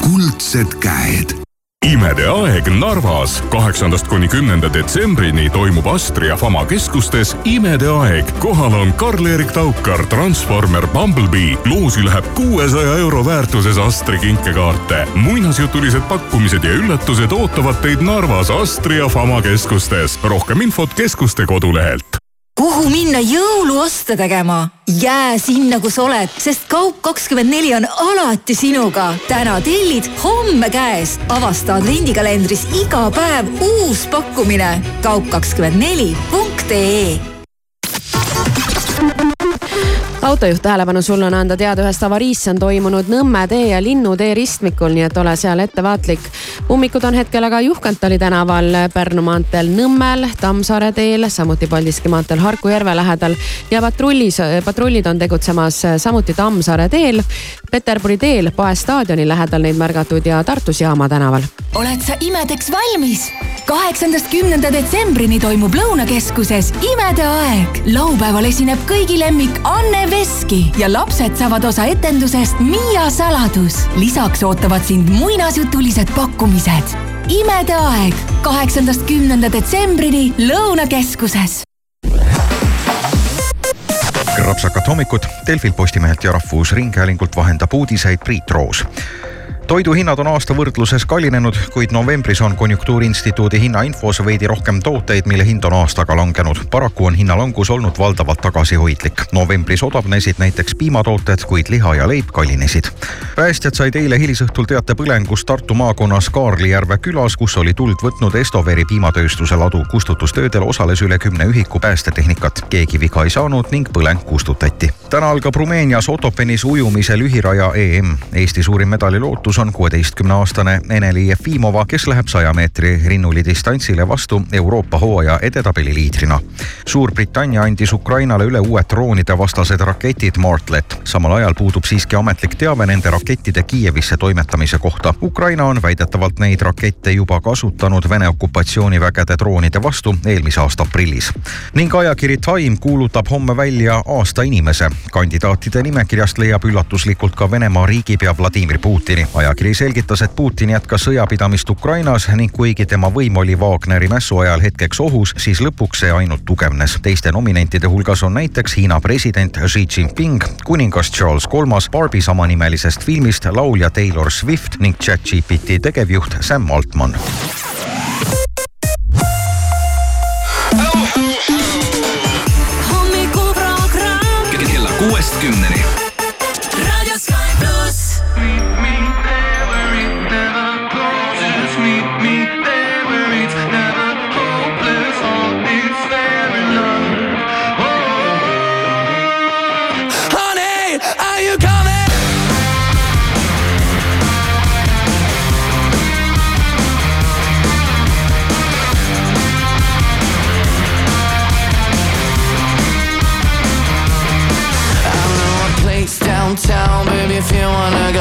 kuldsed käed imede aeg Narvas kaheksandast kuni kümnenda detsembrini toimub Astria Fama keskustes imede aeg. kohal on Karl-Erik Taukar, Transformer, Bumblebee. loosi läheb kuuesaja euro väärtuses Astri kinkekaarte. muinasjutulised pakkumised ja üllatused ootavad teid Narvas Astria Fama keskustes. rohkem infot keskuste kodulehelt kuhu minna jõuluoste tegema? jää sinna, kus oled, sest Kaup24 on alati sinuga. täna tellid, homme käes. avasta advendikalendris iga päev uus pakkumine. kaup24.ee autojuht tähelepanu, sul on anda teada ühest avariist, see on toimunud Nõmme tee ja Linnutee ristmikul, nii et ole seal ettevaatlik. ummikud on hetkel aga Juhkantali tänaval, Pärnu maanteel Nõmmel, Tammsaare teel, samuti Paldiski maanteel Harku järve lähedal ja patrullis, patrullid on tegutsemas samuti Tammsaare teel, Peterburi teel Pae staadioni lähedal neid märgatud ja Tartus Jaama tänaval. oled sa imedeks valmis? kaheksandast kümnenda detsembrini toimub Lõunakeskuses Imede aeg. laupäeval esineb kõigi lemmik Anne Veski ja lapsed saavad osa etendusest Miia saladus. lisaks ootavad sind muinasjutulised pakkumised. imede aeg kaheksandast kümnenda detsembrini Lõunakeskuses krapsakad hommikud Delfilt, Postimehelt ja Rahvusringhäälingult vahendab uudiseid Priit Roos toiduhinnad on aasta võrdluses kallinenud, kuid novembris on Konjunktuuriinstituudi hinnainfos veidi rohkem tooteid, mille hind on aastaga langenud. paraku on hinnalangus olnud valdavalt tagasihoidlik. novembris odavnesid näiteks piimatooted, kuid liha ja leib kallinesid. päästjad said eile hilisõhtul teate põlengust Tartu maakonnas Kaarlijärve külas, kus oli tuld võtnud Estoveri piimatööstuse ladu. kustutustöödel osales üle kümne ühiku päästetehnikat. keegi viga ei saanud ning põleng kustutati. täna algab Rumeenias Otopenis ujumise lühiraja EM. Eesti suurim medalilootus on kuueteistkümneaastane Ene-Li Jefimova, kes läheb saja meetri rinnuli distantsile vastu Euroopa hooaja edetabeli liidrina. Suurbritannia andis Ukrainale üle uued droonide vastased raketid Martlet. samal ajal puudub siiski ametlik teave nende rakettide Kiievisse toimetamise kohta. Ukraina on väidetavalt neid rakette juba kasutanud Vene okupatsioonivägede droonide vastu eelmise aasta aprillis. ning ajakiri Time kuulutab homme välja aasta inimese. kandidaatide nimekirjast leiab üllatuslikult ka Venemaa riigipea Vladimir Putini ajakiri selgitas, et Putin jätkas sõjapidamist Ukrainas ning kuigi tema võim oli Wagneri mässu ajal hetkeks ohus, siis lõpuks see ainult tugevnes. teiste nominentide hulgas on näiteks Hiina president Xi Jinping, kuningas Charles Kolmas, Barbi samanimelisest filmist laulja Taylor Swift ning chat-GPT tegevjuht Sam Altman. kella kuuest kümneni.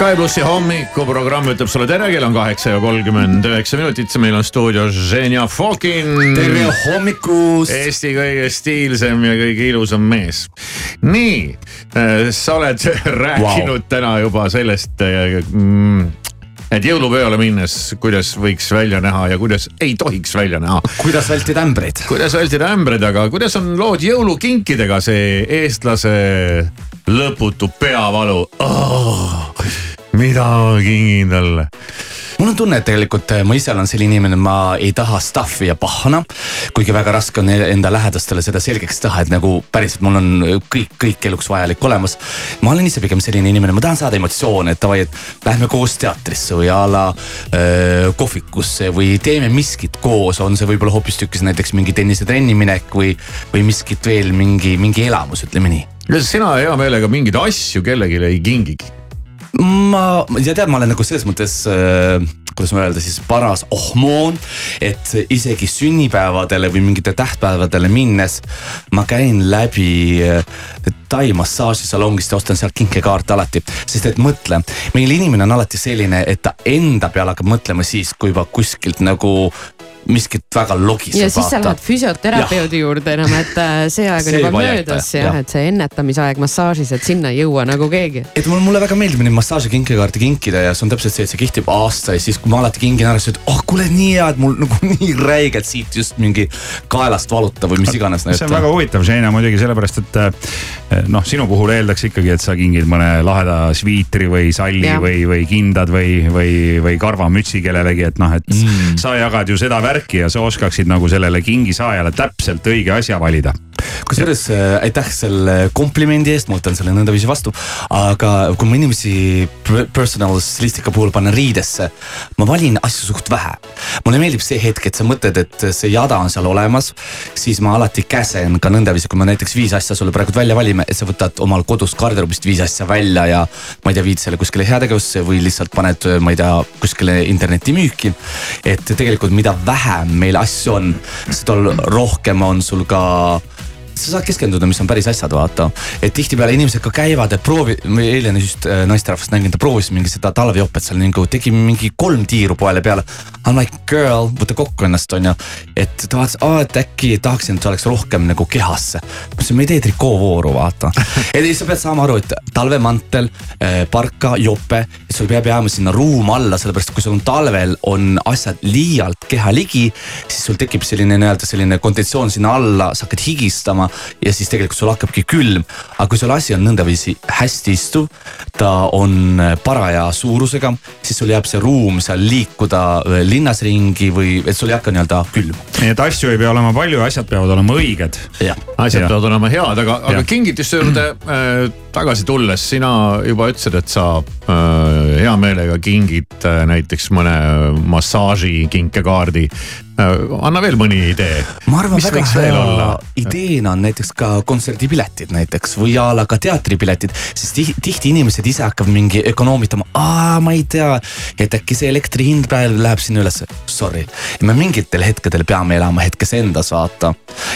Sky plussi hommikuprogramm ütleb sulle tere, kell on kaheksa ja kolmkümmend üheksa minutit, meil on stuudios Ženja Fokin. tere hommikust. Eesti kõige stiilsem ja kõige ilusam mees. nii, sa oled rääkinud wow. täna juba sellest mm, et jõulupeole minnes, kuidas võiks välja näha ja kuidas ei tohiks välja näha. kuidas vältida ämbreid. kuidas vältida ämbreid, aga kuidas on lood jõulukinkidega, see eestlase lõputu peavalu oh,. Mida ma kingin talle? mul on tunne, et tegelikult ma ise olen selline inimene, ma ei taha stuff'i ja pahna. kuigi väga raske on enda lähedastele seda selgeks teha, et nagu päriselt mul on kõik, kõik eluks vajalik olemas. ma olen ise pigem selline inimene, ma tahan saada emotsioone, et davai, et lähme koos teatrisse või a la öö, kohvikusse või teeme miskit koos, on see võib-olla hoopistükkis näiteks mingi tennisetrenni minek või, või miskit veel mingi, mingi elamus, ütleme nii. kas sina hea meelega mingeid asju kellelegi ei kingigi? Ma, ja tead, ma olen nagu selles mõttes äh, kuidas ma öelda siis paras ohmoon, et isegi sünnipäevadele või mingite tähtpäevadele minnes ma käin läbi äh, Tai massaažisalongist ja ostan sealt kinkekaarte alati. sest et mõtle, meil inimene on alati selline, et ta enda peale hakkab mõtlema siis, kui juba kuskilt nagu miskit väga logiseb. ja siis sa lähed füsioterapeudi ja. juurde enam, et äh, see aeg on juba möödas jah ja., et see ennetamisaeg massaažis, et sinna ei jõua nagu keegi. et mul, mulle väga meeldib neid massaaži kinkekaarte kinkida ja see on täpselt see, et see kehtib aasta ja siis, kui ma alati kingin ära, siis ütled, oh kuule, nii hea, et mul nagu nii räigelt siit just mingi kaelast valutab või mis iganes. see on väga huvitav, Žeina muidugi sellepärast, et äh, noh, sinu puhul eeldaks ikkagi, et sa kingid mõne laheda sviitri või salli ja. või, või kindad või, või, või karvamütsi kellelegi, et noh, et mm. sa jagad ju seda värki ja sa oskaksid nagu sellele kingisaajale täpselt õige asja valida kusjuures äh, aitäh selle komplimendi eest, ma võtan selle nõndaviisi vastu. aga kui ma inimesi personal stilistika puhul panen riidesse, ma valin asju suht vähe. mulle meeldib see hetk, et sa mõtled, et see jada on seal olemas, siis ma alati käsen ka nõndaviisi, kui me näiteks viis asja sulle praegu välja valime, et sa võtad omal kodust garderoobist viis asja välja ja ma ei tea, viid selle kuskile heategevusse või lihtsalt paned, ma ei tea, kuskile internetimüüki. et tegelikult, mida vähem meil asju on, seda rohkem on sul ka sa saad keskenduda, mis on päris asjad, vaata. et tihtipeale inimesed ka käivad, et proovi, eile just äh, naisterahvast nägin, ta proovis mingi seda talvejopet seal nagu tegi mingi kolm tiiru poele peale. I m like girl, võta kokku ennast, on ju. et ta vaatas, et äkki tahaksin, et see oleks rohkem nagu kehasse. ma ütlesin, me ei tee trikoovooru, vaata. siis sa pead saama aru, et talvemantel, äh, parka, jope, et sul peab jääma sinna ruum alla, sellepärast kui sul on talvel on asjad liialt keha ligi, siis sul tekib selline nii-öelda selline konditsioon sinna alla, sa hakkad higistama ja siis tegelikult sul hakkabki külm. aga kui sul asi on nõndaviisi hästi istuv, ta on paraja suurusega, siis sul jääb see ruum seal liikuda äh, linnas ringi või et sul ei hakka nii-öelda külm. nii et asju ei pea olema palju, asjad peavad olema õiged. asjad ja. peavad olema head, aga, aga kingituste juurde äh, tagasi tulles, sina juba ütlesid, et sa äh, hea meelega kingid äh, näiteks mõne massaaži kinkekaardi anna veel mõni idee. ma arvan, väga hea ideena on näiteks ka kontserdipiletid näiteks või a la ka teatripiletid, sest tihti, tihti inimesed ise hakkavad mingi ökonoomitama, aa, ma ei tea, et äkki see elektri hind praegu läheb sinna ülesse. Sorry, me mingitel hetkedel peame elama hetkes endas, vaata.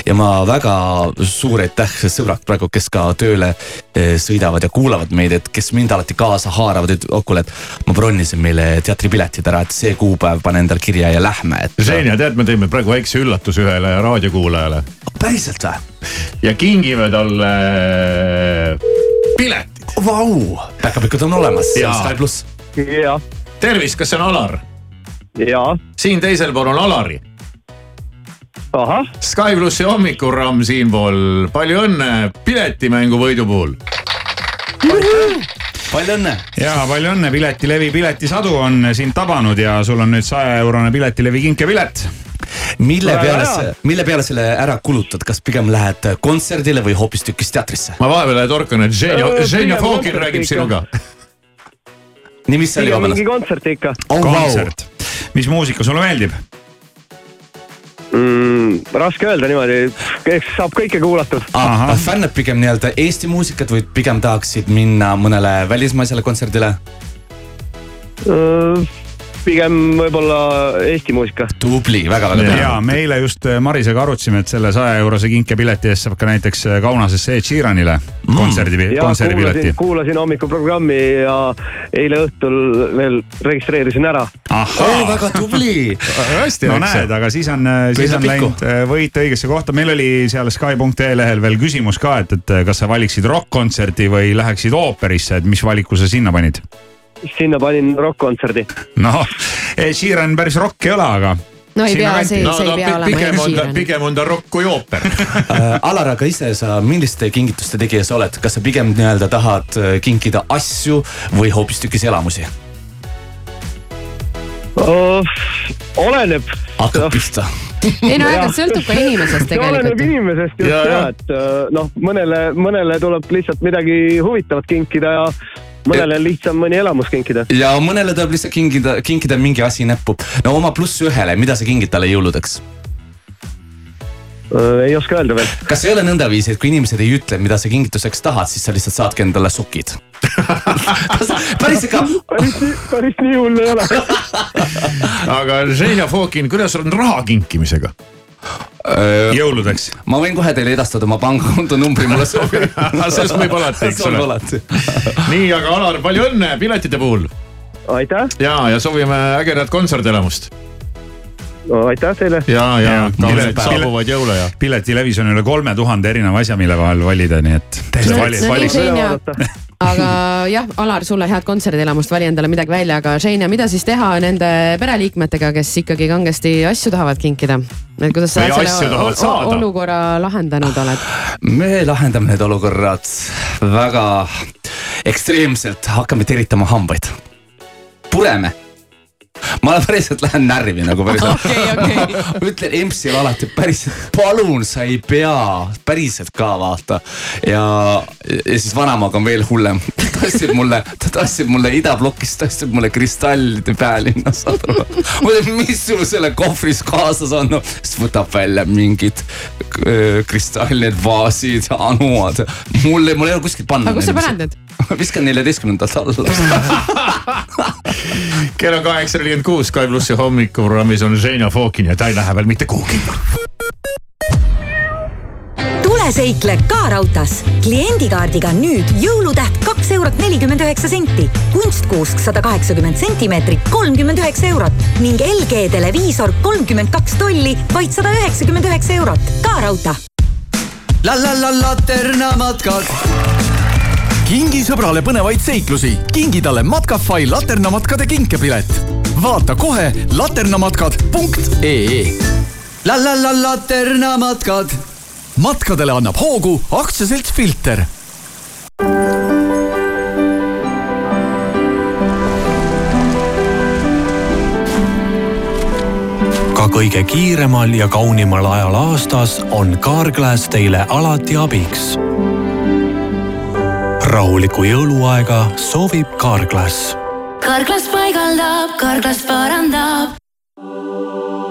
ja ma väga suur aitäh sõbrad praegu, kes ka tööle eh, sõidavad ja kuulavad meid, et kes mind alati kaasa haaravad, et kuule, et ma bronnisin meile teatripiletid ära, et see kuupäev pane endale kirja ja lähme, et. Ženja, tead, me teeme praegu väikse üllatuse ühele raadiokuulajale. päriselt või? ja kingime talle piletid. Vau, päkapikud on olemas, Sky pluss. jah. tervist, kas see on Alar? jaa. siin teisel pool on Alari. ahah. Sky plussi hommikuramm siinpool, palju õnne piletimängu võidu puhul palju õnne. ja palju õnne, Piletilevi piletisadu on sind tabanud ja sul on nüüd saja eurone Piletilevi kinkepilet mille peale sa, mille peale selle ära kulutad, kas pigem lähed kontserdile või hoopistükkis teatrisse? ma vahepeal torkan, et Ženja, Ženja Fokin räägib sinuga. nii, mis see oli, vabandust? mingi kontsert ikka oh,. kontsert, mis muusika sulle meeldib? mm,? raske öelda niimoodi, eks saab kõike kuulatud. fännad pigem nii-öelda Eesti muusikat või pigem tahaksid minna mõnele välismaisele kontserdile uh,? Pigem võib-olla Eesti muusika. tubli, väga-väga ja me eile just äh, Marisega arutasime, et selle saja eurose kinkepileti eest saab ka näiteks äh, Kaunasesse Ed Sheeranile kontserdi, ja kontserdipileti kuulasin, hommikuprogrammi ja eile õhtul veel registreerisin ära. väga tubli. hästi no näed, aga siis on, siis Sõidab on läinud äh, võit õigesse kohta, meil oli seal Sky.ee lehel veel küsimus ka, et, et kas sa valiksid rokk-kontserti või läheksid ooperisse, et mis valiku sa sinna panid? Sinna panin rokk-kontserdi. noh, Sheeran päris rokk ei ole, aga. no ei pea, see, no see ei no pea olema pigem Ed on ta, Sheeran. pigem on ta rokk kui ooper. Äh, Alar, aga ise sa milliste kingituste tegija sa oled, kas sa pigem nii-öelda tahad äh, kinkida asju või hoopistükkis elamusi? oleneb. hakkab pihta. ei no aeg-ajalt sõltub ka inimesest see oleneb tegelikult. inimesest just Ja, ja, ja. ja, et äh, noh, mõnele, mõnele tuleb lihtsalt midagi huvitavat kinkida ja mõnele on lihtsam mõni elamus kinkida. ja mõnele tuleb lihtsalt kingida, kinkida mingi asi näppu. no oma pluss ühele, mida sa kingid talle jõuludeks? Ei oska öelda veel. kas ei ole nõndaviisi, et kui inimesed ei ütle, mida sa kingituseks tahad, siis sa lihtsalt saadki endale sokid? päris ikka. päris, päris nii hull ei ole. aga Ženja Fokin, kuidas on raha kinkimisega? jõuludeks. Äh, ma võin kohe teile edastada oma pangakonto numbri, mulle sobib. sellest võib alati, eks ole. nii, aga Alar, palju õnne piletite puhul aitäh, ja, ja soovime ägedat kontsertelamust no aitäh teile. ja, ja Ja, kaunid pilet- saabuvaid jõule ja. piletilevis on üle kolme tuhande erineva asja, mille vahel valida, nii et. no vali, nii, vali. Xenia, aga jah, Alar, sulle head kontserdielamust, vali endale midagi välja, aga Xenia, mida siis teha nende pereliikmetega, kes ikkagi kangesti asju tahavad kinkida? et kuidas sa Või selle olukorra lahendanud oled? me lahendame need olukorrad väga ekstreemselt, hakkame teritama hambaid. pureme. Ma päriselt lähen närvi nagu päriselt Okei, okei. ma ütlen EMS-ile alati päriselt, palun, sa ei pea, päriselt ka vaata. ja, ja siis vanaemaga on veel hullem, ta tassis mulle, ta tassis mulle idablokist, tassis mulle kristallide pealinna, saad aru. ma ütlen, mis sul selle kohvris kaasas on, no siis võtab välja mingid äh, kristallid, vaasid, anuad. mul, mul ei ole kuskilt panna. aga kus sa paned need? viskan neljateistkümnendalt alla. kell on kaheksa nelikümmend kuus, Sky plussi hommikuprogrammis on Ženja Fokin ja ta ei lähe veel mitte kuhugi. tule seikle ka raudtees. kliendikaardiga nüüd jõulutäht kaks eurot nelikümmend üheksa senti, kunstkuusk sada kaheksakümmend sentimeetrit, kolmkümmend üheksa eurot ning LG televiisor kolmkümmend kaks tolli, vaid sada üheksakümmend üheksa eurot. ka raudtee. la la la Laterna matkad. Kingi sõbrale põnevaid seiklusi, kingi talle Matkafai laternamatkade kinkepilet. vaata kohe laternamatkad.ee. la la la Laterna matkad. matkadele annab hoogu aktsiaselts Filter ka kõige kiiremal ja kaunimal ajal aastas on Carglass teile alati abiks. Rahulikku jõuluaega soovib Carglass Karklas paigaldab, Karklas parandab.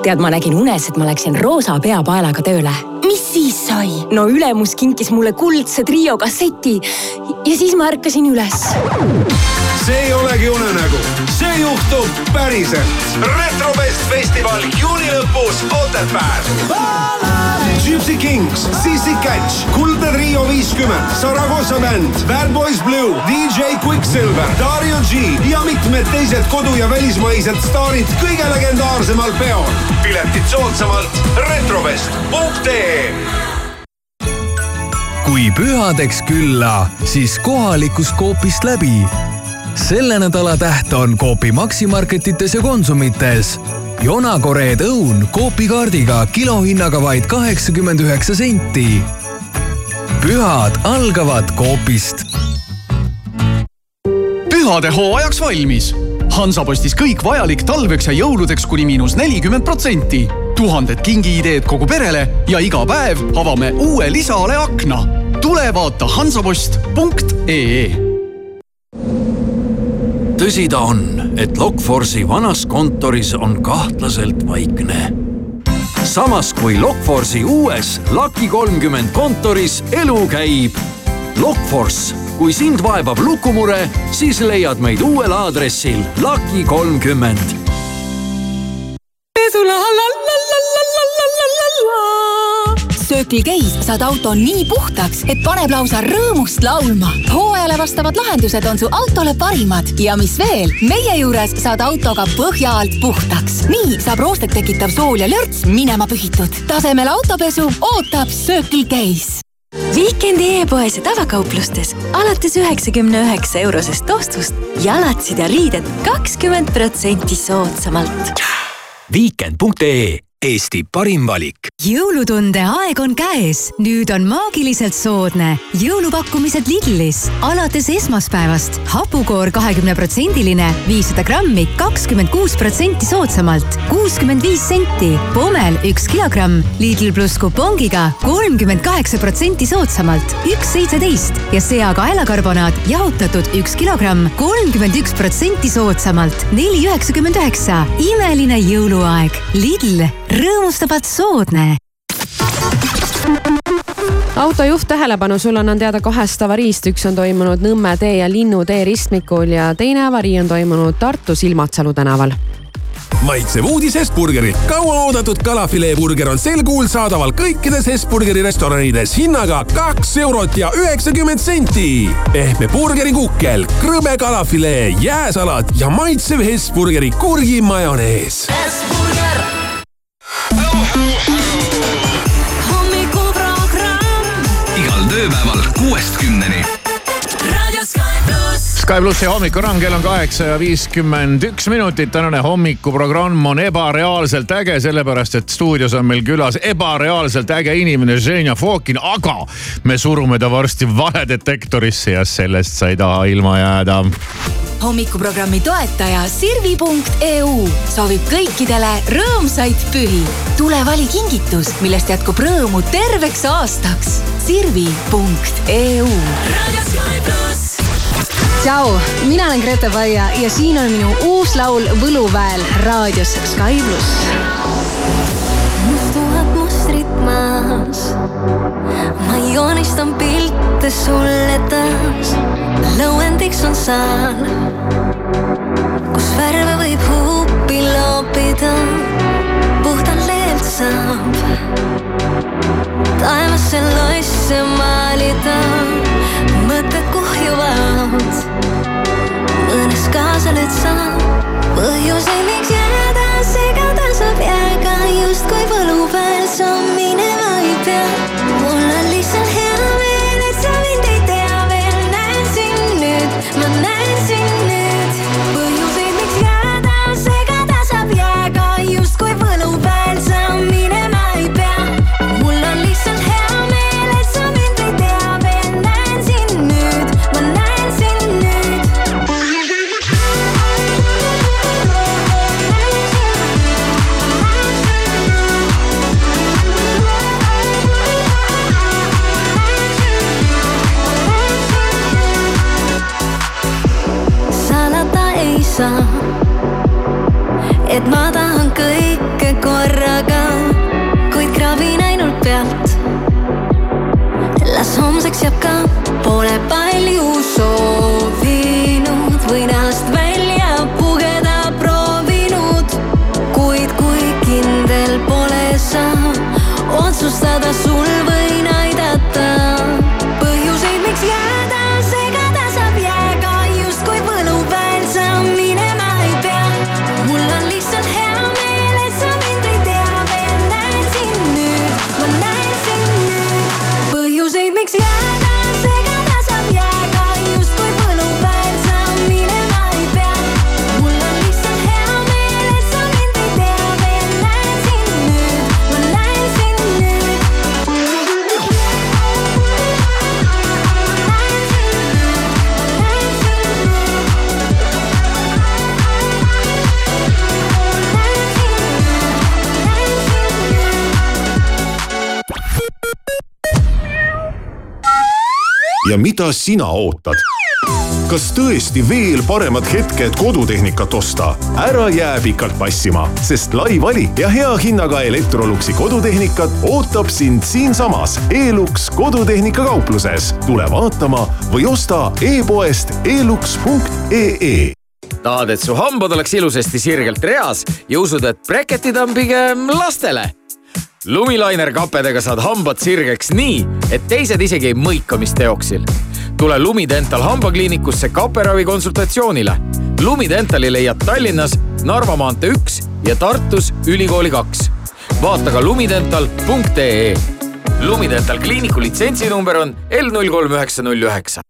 tead, ma nägin unes, et ma läksin roosa peapaelaga tööle. mis siis sai? no ülemus kinkis mulle kuldse trio kasseti ja siis ma ärkasin üles see ei olegi unenägu, see juhtub päriselt. retrofest festival juuni lõpus Otepääl. Gypsy Kings, CC Catch, Kuldne Trio viiskümmend, Saragossa bänd, Bad Boys Blue, DJ Quicksilver, Dario G ja mitmed teised kodu- ja välismaised staarid kõige legendaarsemal peol. piletid soodsamalt retrofest.ee kui pühadeks külla, siis kohalikust Coopist läbi. Selle nädala täht on Coopi Maximarketites ja Konsumites. jonakoreed õun Coopi kaardiga kilohinnaga vaid kaheksakümmend üheksa senti. pühad algavad Coopist pühade hooajaks valmis. Hansapostis kõik vajalik talveks ja jõuludeks kuni miinus nelikümmend protsenti. tuhanded kingiideed kogu perele ja iga päev avame uue lisaale akna. tule vaata hansapost.ee tõsi ta on, et Lokforce'i vanas kontoris on kahtlaselt vaikne. samas kui Lokforce'i uues Lucky kolmkümmend kontoris elu käib. Lokforce, kui sind vaevab lukumure, siis leiad meid uuel aadressil Lucky kolmkümmend. Circle K-s saad auto nii puhtaks, et paneb lausa rõõmust laulma. hooajale vastavad lahendused on su autole parimad ja mis veel, meie juures saad autoga põhja alt puhtaks. nii saab roostet tekitav sool ja lörts minema pühitud. tasemel autopesu ootab Circle K-s Viikendi e-poes ja tavakauplustes alates üheksakümne üheksa eurosest ostust jalatsid ja riided kakskümmend protsenti soodsamalt. Viikend.ee Eesti parim valik. jõulutunde aeg on käes, nüüd on maagiliselt soodne. Jõulupakkumised Lidlis. alates esmaspäevast. Hapukoor kahekümneprotsendiline, viissada grammi, kakskümmend kuus protsenti soodsamalt, kuuskümmend viis senti. Pommel üks kilogramm, Lidl pluss kupongiga kolmkümmend kaheksa protsenti soodsamalt, üks seitseteist. Ja seakaelakarbonaat jahutatud üks kilogramm, kolmkümmend üks protsenti soodsamalt, neli üheksakümmend üheksa. imeline jõuluaeg, Lidl rõõmustavalt soodne. autojuht tähelepanu, sul on, on teada kahest avariist, üks on toimunud Nõmme tee ja Linnutee ristmikul ja teine avarii on toimunud Tartus Ilmatsalu tänaval maitsev uudis Hesburgerilt. kauaoodatud kalafileeburger on sel kuul saadaval kõikides Hesburgeri restoranides hinnaga kaks eurot ja üheksakümmend senti. pehme burgerikukkel, krõbe kalafilee, jääsalat ja maitsev Hesburgeri kurgimajonees. Hesburger igal tööpäeval kuuest kümneni. Sky plussi hommikuramm, kell on kaheksa ja viiskümmend üks minutit. tänane hommikuprogramm on ebareaalselt äge, sellepärast et stuudios on meil külas ebareaalselt äge inimene Ženja Fokin, aga me surume ta varsti valedetektorisse ja sellest sa ei taha ilma jääda hommikuprogrammi toetaja Sirvi.eu soovib kõikidele rõõmsaid pühi. tule vali kingitus, millest jätkub rõõmu terveks aastaks. Sirvi.eu. tšau, mina olen Grete Paia ja siin on minu uus laul Võluväel raadios Sky pluss. mustuvad mustrid maas, ma joonistan pilte sulle taas. lõuendiks on saal, kus värve võib huupi loopida, puhtalt leelt saab taevasse losse maalida, mõtted kuhjuvad. mõnes kaasa nüüd saab põhjuseid, miks jääda, segada saab jääga justkui võlupäev sa minema ei pea. mul on lihtsalt hea meel, mida sina ootad? kas tõesti veel paremat hetke, et kodutehnikat osta? ära jää pikalt passima, sest lai valik ja hea hinnaga Electroluxi kodutehnikat ootab sind siinsamas Elux kodutehnika kaupluses. tule vaatama või osta e-poest elux.ee tahad, et su hambad oleks ilusasti sirgelt reas ja usud, et breketid on pigem lastele? Lumilainer kapedega saad hambad sirgeks nii, et teised isegi ei mõika, mis teoksil. tule Lumidental hambakliinikusse kaperavi konsultatsioonile. Lumidentali leiad Tallinnas Narva maantee üks ja Tartus Ülikooli kaks. vaata ka lumidental.ee. Lumidental kliiniku litsentsinumber on L null kolm üheksa null üheksa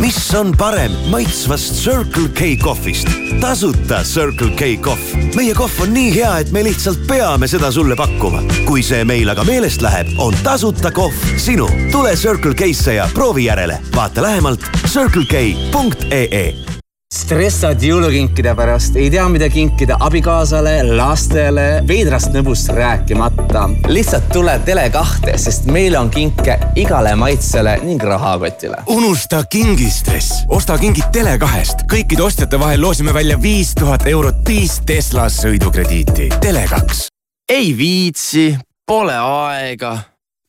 mis on parem maitsvast Circle K kohvist? tasuta Circle K kohv. meie kohv on nii hea, et me lihtsalt peame seda sulle pakkuma. kui see meil aga meelest läheb, on tasuta kohv sinu. tule Circle K-sse ja proovi järele. vaata lähemalt circlek.ee stressad jõulukinkide pärast, ei tea, mida kinkida abikaasale, lastele, veidrast nõbust rääkimata. lihtsalt tule Tele2-te, sest meil on kinke igale maitsele ning rahakotile. unusta kingistress, osta kingid Tele2-st. kõikide ostjate vahel loosime välja viis tuhat eurot viis Tesla sõidukrediiti. Tele2. ei viitsi, pole aega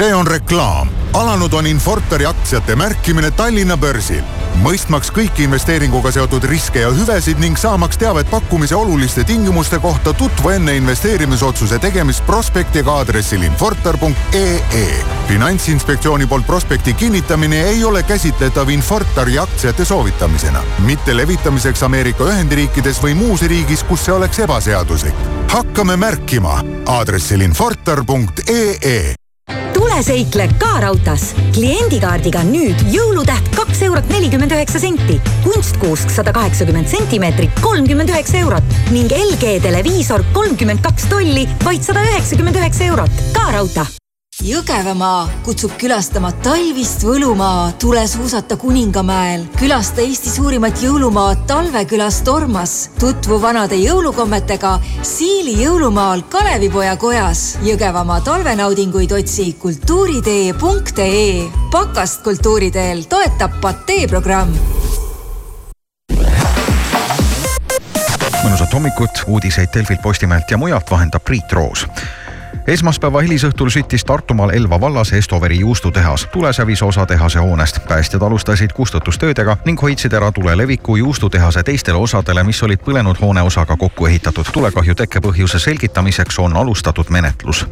see on reklaam. alanud on Infortari aktsiate märkimine Tallinna börsil. mõistmaks kõiki investeeringuga seotud riske ja hüvesid ning saamaks teavet pakkumise oluliste tingimuste kohta, tutvu enne investeerimisotsuse tegemist prospektiga aadressil infortar.ee. finantsinspektsiooni poolt prospekti kinnitamine ei ole käsitletav Infortari aktsiate soovitamisena, mitte levitamiseks Ameerika Ühendriikides või muus riigis, kus see oleks ebaseaduslik. hakkame märkima aadressil infortar.ee seikle ka raudtees. kliendikaardiga nüüd jõulutäht kaks eurot nelikümmend üheksa senti, kunstkuusk sada kaheksakümmend sentimeetrit, kolmkümmend üheksa eurot ning LG televiisor kolmkümmend kaks tolli, vaid sada üheksakümmend üheksa eurot. ka raudtee Jõgevamaa kutsub külastama talvist võlumaa, tule suusata Kuningamäel. külasta Eesti suurimat jõulumaad Talvekülas Tormas. tutvu vanade jõulukommetega Siili jõulumaal Kalevipoja kojas. Jõgevamaa talvenaudinguid otsi kultuuritee.ee. pakast kultuuriteel toetab Patee programm mõnusat hommikut, uudiseid Delfilt, Postimehelt ja mujalt vahendab Priit Roos esmaspäeva hilisõhtul süttis Tartumaal Elva vallas Estoveri juustutehas. tule sävis osa tehase hoonest. päästjad alustasid kustutustöödega ning hoidsid ära tule leviku juustutehase teistele osadele, mis olid põlenud hooneosaga kokku ehitatud. tulekahju tekkepõhjuse selgitamiseks on alustatud menetlus.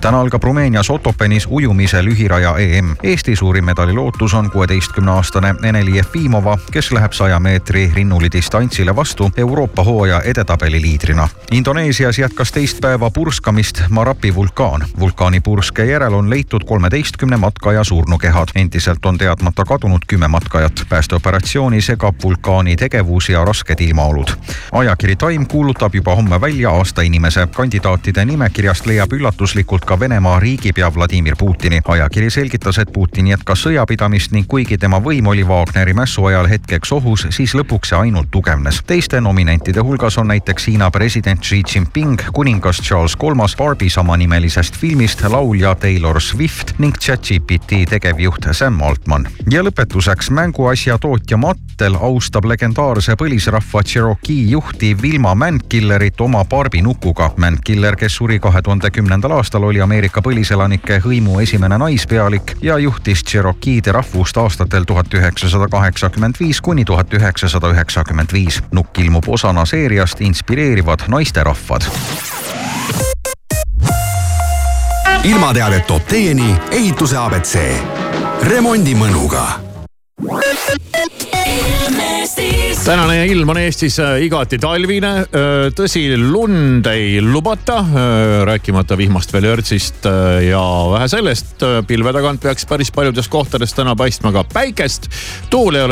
täna algab Rumeenias Otopenis ujumise lühiraja EM. Eesti suurim medalilootus on kuueteistkümneaastane Eneli Jefimova, kes läheb saja meetri rinnulidistantsile vastu Euroopa hooaja edetabeli liidrina. Indoneesias jätkas teist päeva purskamist Marapi Kapi vulkaan. vulkaani purske järel on leitud kolmeteistkümne matkaja surnukehad. endiselt on teadmata kadunud kümme matkajat. päästeoperatsiooni segab vulkaani tegevus ja rasked ilmaolud. ajakiri Time kuulutab juba homme välja aasta inimese. kandidaatide nimekirjast leiab üllatuslikult ka Venemaa riigipea Vladimir Putini. ajakiri selgitas, et Putin jätkas sõjapidamist ning kuigi tema võim oli Wagneri mässu ajal hetkeks ohus, siis lõpuks see ainult tugevnes. teiste nominentide hulgas on näiteks Hiina president Xi Jinping, kuningas Charles Kolmas, Barbie Sam samanimelisest filmist laulja Taylor Swift ning ChatGPT tegevjuht Sam Altman. ja lõpetuseks mänguasja tootja Mattel austab legendaarse põlisrahva Cherokee juhti Vilma Mankillerit oma barbinukuga. Mankiller, kes suri kahe tuhande kümnendal aastal, oli Ameerika põliselanike hõimu esimene naispealik ja juhtis Cherokee'de rahvust aastatel tuhat üheksasada kaheksakümmend viis kuni tuhat üheksasada üheksakümmend viis. nukk ilmub osana seeriast Inspireerivad naisterahvad ilmateadet toob teieni ehituse abc. remondimõnuga tänane ilm on Eestis äh, igati talvine. Äh, tõsi, lund ei lubata, äh, rääkimata vihmast veel lörtsist ja vähe sellest, pilve tagant peaks päris paljudes kohtades täna paistma ka päikest. tuul ei ole